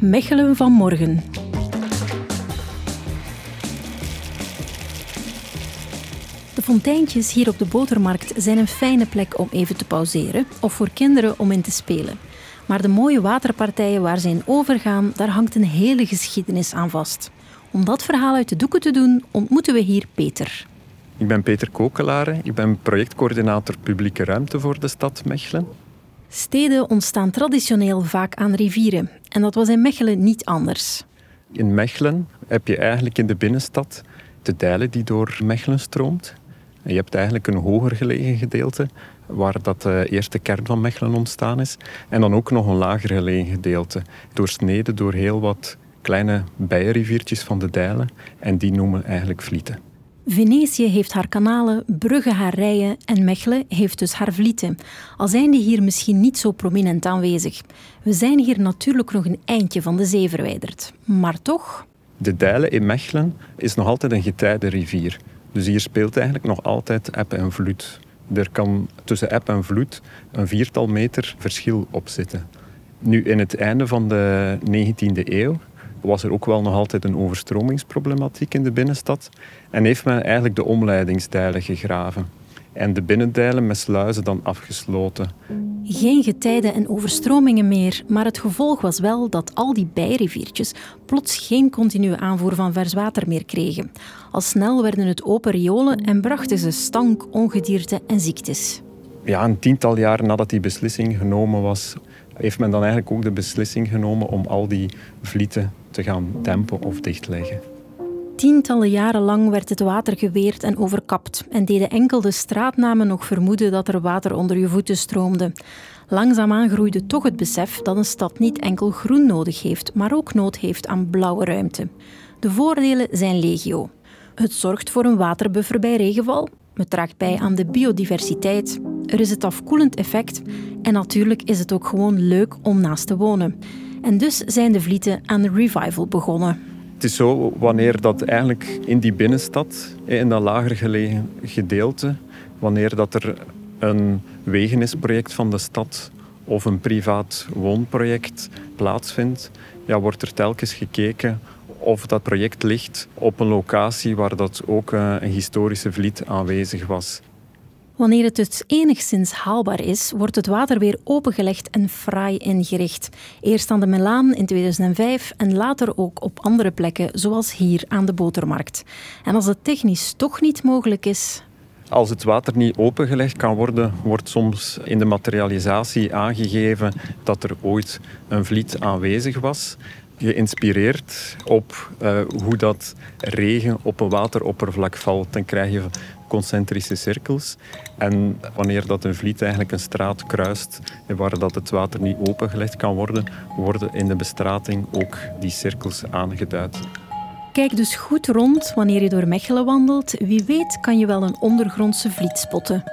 Mechelen van morgen. De fonteintjes hier op de botermarkt zijn een fijne plek om even te pauzeren of voor kinderen om in te spelen. Maar de mooie waterpartijen waar ze in overgaan, daar hangt een hele geschiedenis aan vast. Om dat verhaal uit de doeken te doen, ontmoeten we hier Peter. Ik ben Peter Kokelare. Ik ben projectcoördinator publieke ruimte voor de stad Mechelen. Steden ontstaan traditioneel vaak aan rivieren. En dat was in Mechelen niet anders. In Mechelen heb je eigenlijk in de binnenstad de Dijlen die door Mechelen stroomt. En je hebt eigenlijk een hoger gelegen gedeelte waar dat de eerste kern van Mechelen ontstaan is. En dan ook nog een lager gelegen gedeelte, doorsneden door heel wat kleine bijenriviertjes van de Dijlen. En die noemen eigenlijk vlieten. Venetië heeft haar kanalen, Brugge haar rijen en Mechelen heeft dus haar vlieten. Al zijn die hier misschien niet zo prominent aanwezig. We zijn hier natuurlijk nog een eindje van de zee verwijderd. Maar toch... De Dijlen in Mechelen is nog altijd een getijde rivier. Dus hier speelt eigenlijk nog altijd eb en vloed. Er kan tussen eb en vloed een viertal meter verschil op zitten. Nu, in het einde van de 19e eeuw was er ook wel nog altijd een overstromingsproblematiek in de binnenstad. En heeft men eigenlijk de omleidingsdijlen gegraven. En de binnendijlen met sluizen dan afgesloten. Geen getijden en overstromingen meer, maar het gevolg was wel dat al die bijriviertjes plots geen continue aanvoer van vers water meer kregen. Al snel werden het open riolen en brachten ze stank, ongedierte en ziektes. Ja, een tiental jaar nadat die beslissing genomen was, heeft men dan eigenlijk ook de beslissing genomen om al die vlieten te gaan dempen of dichtleggen. Tientallen jaren lang werd het water geweerd en overkapt en deden enkel de straatnamen nog vermoeden dat er water onder je voeten stroomde. Langzaamaan groeide toch het besef dat een stad niet enkel groen nodig heeft, maar ook nood heeft aan blauwe ruimte. De voordelen zijn legio. Het zorgt voor een waterbuffer bij regenval. Het draagt bij aan de biodiversiteit. Er is het afkoelend effect. En natuurlijk is het ook gewoon leuk om naast te wonen. En dus zijn de Vlieten aan de revival begonnen. Het is zo, wanneer dat eigenlijk in die binnenstad, in dat lager gelegen gedeelte, wanneer dat er een wegenisproject van de stad of een privaat woonproject plaatsvindt, ja, wordt er telkens gekeken of dat project ligt op een locatie waar dat ook eh, een historische vliet aanwezig was. Wanneer het dus enigszins haalbaar is, wordt het water weer opengelegd en fraai ingericht. Eerst aan de Melaan in 2005 en later ook op andere plekken, zoals hier aan de Botermarkt. En als het technisch toch niet mogelijk is, als het water niet opengelegd kan worden, wordt soms in de materialisatie aangegeven dat er ooit een vliet aanwezig was. Geïnspireerd op uh, hoe dat regen op een wateroppervlak valt. Dan krijg je concentrische cirkels. En wanneer dat een vliet eigenlijk een straat kruist waar dat het water niet opengelegd kan worden, worden in de bestrating ook die cirkels aangeduid. Kijk dus goed rond wanneer je door Mechelen wandelt. Wie weet kan je wel een ondergrondse vliet spotten.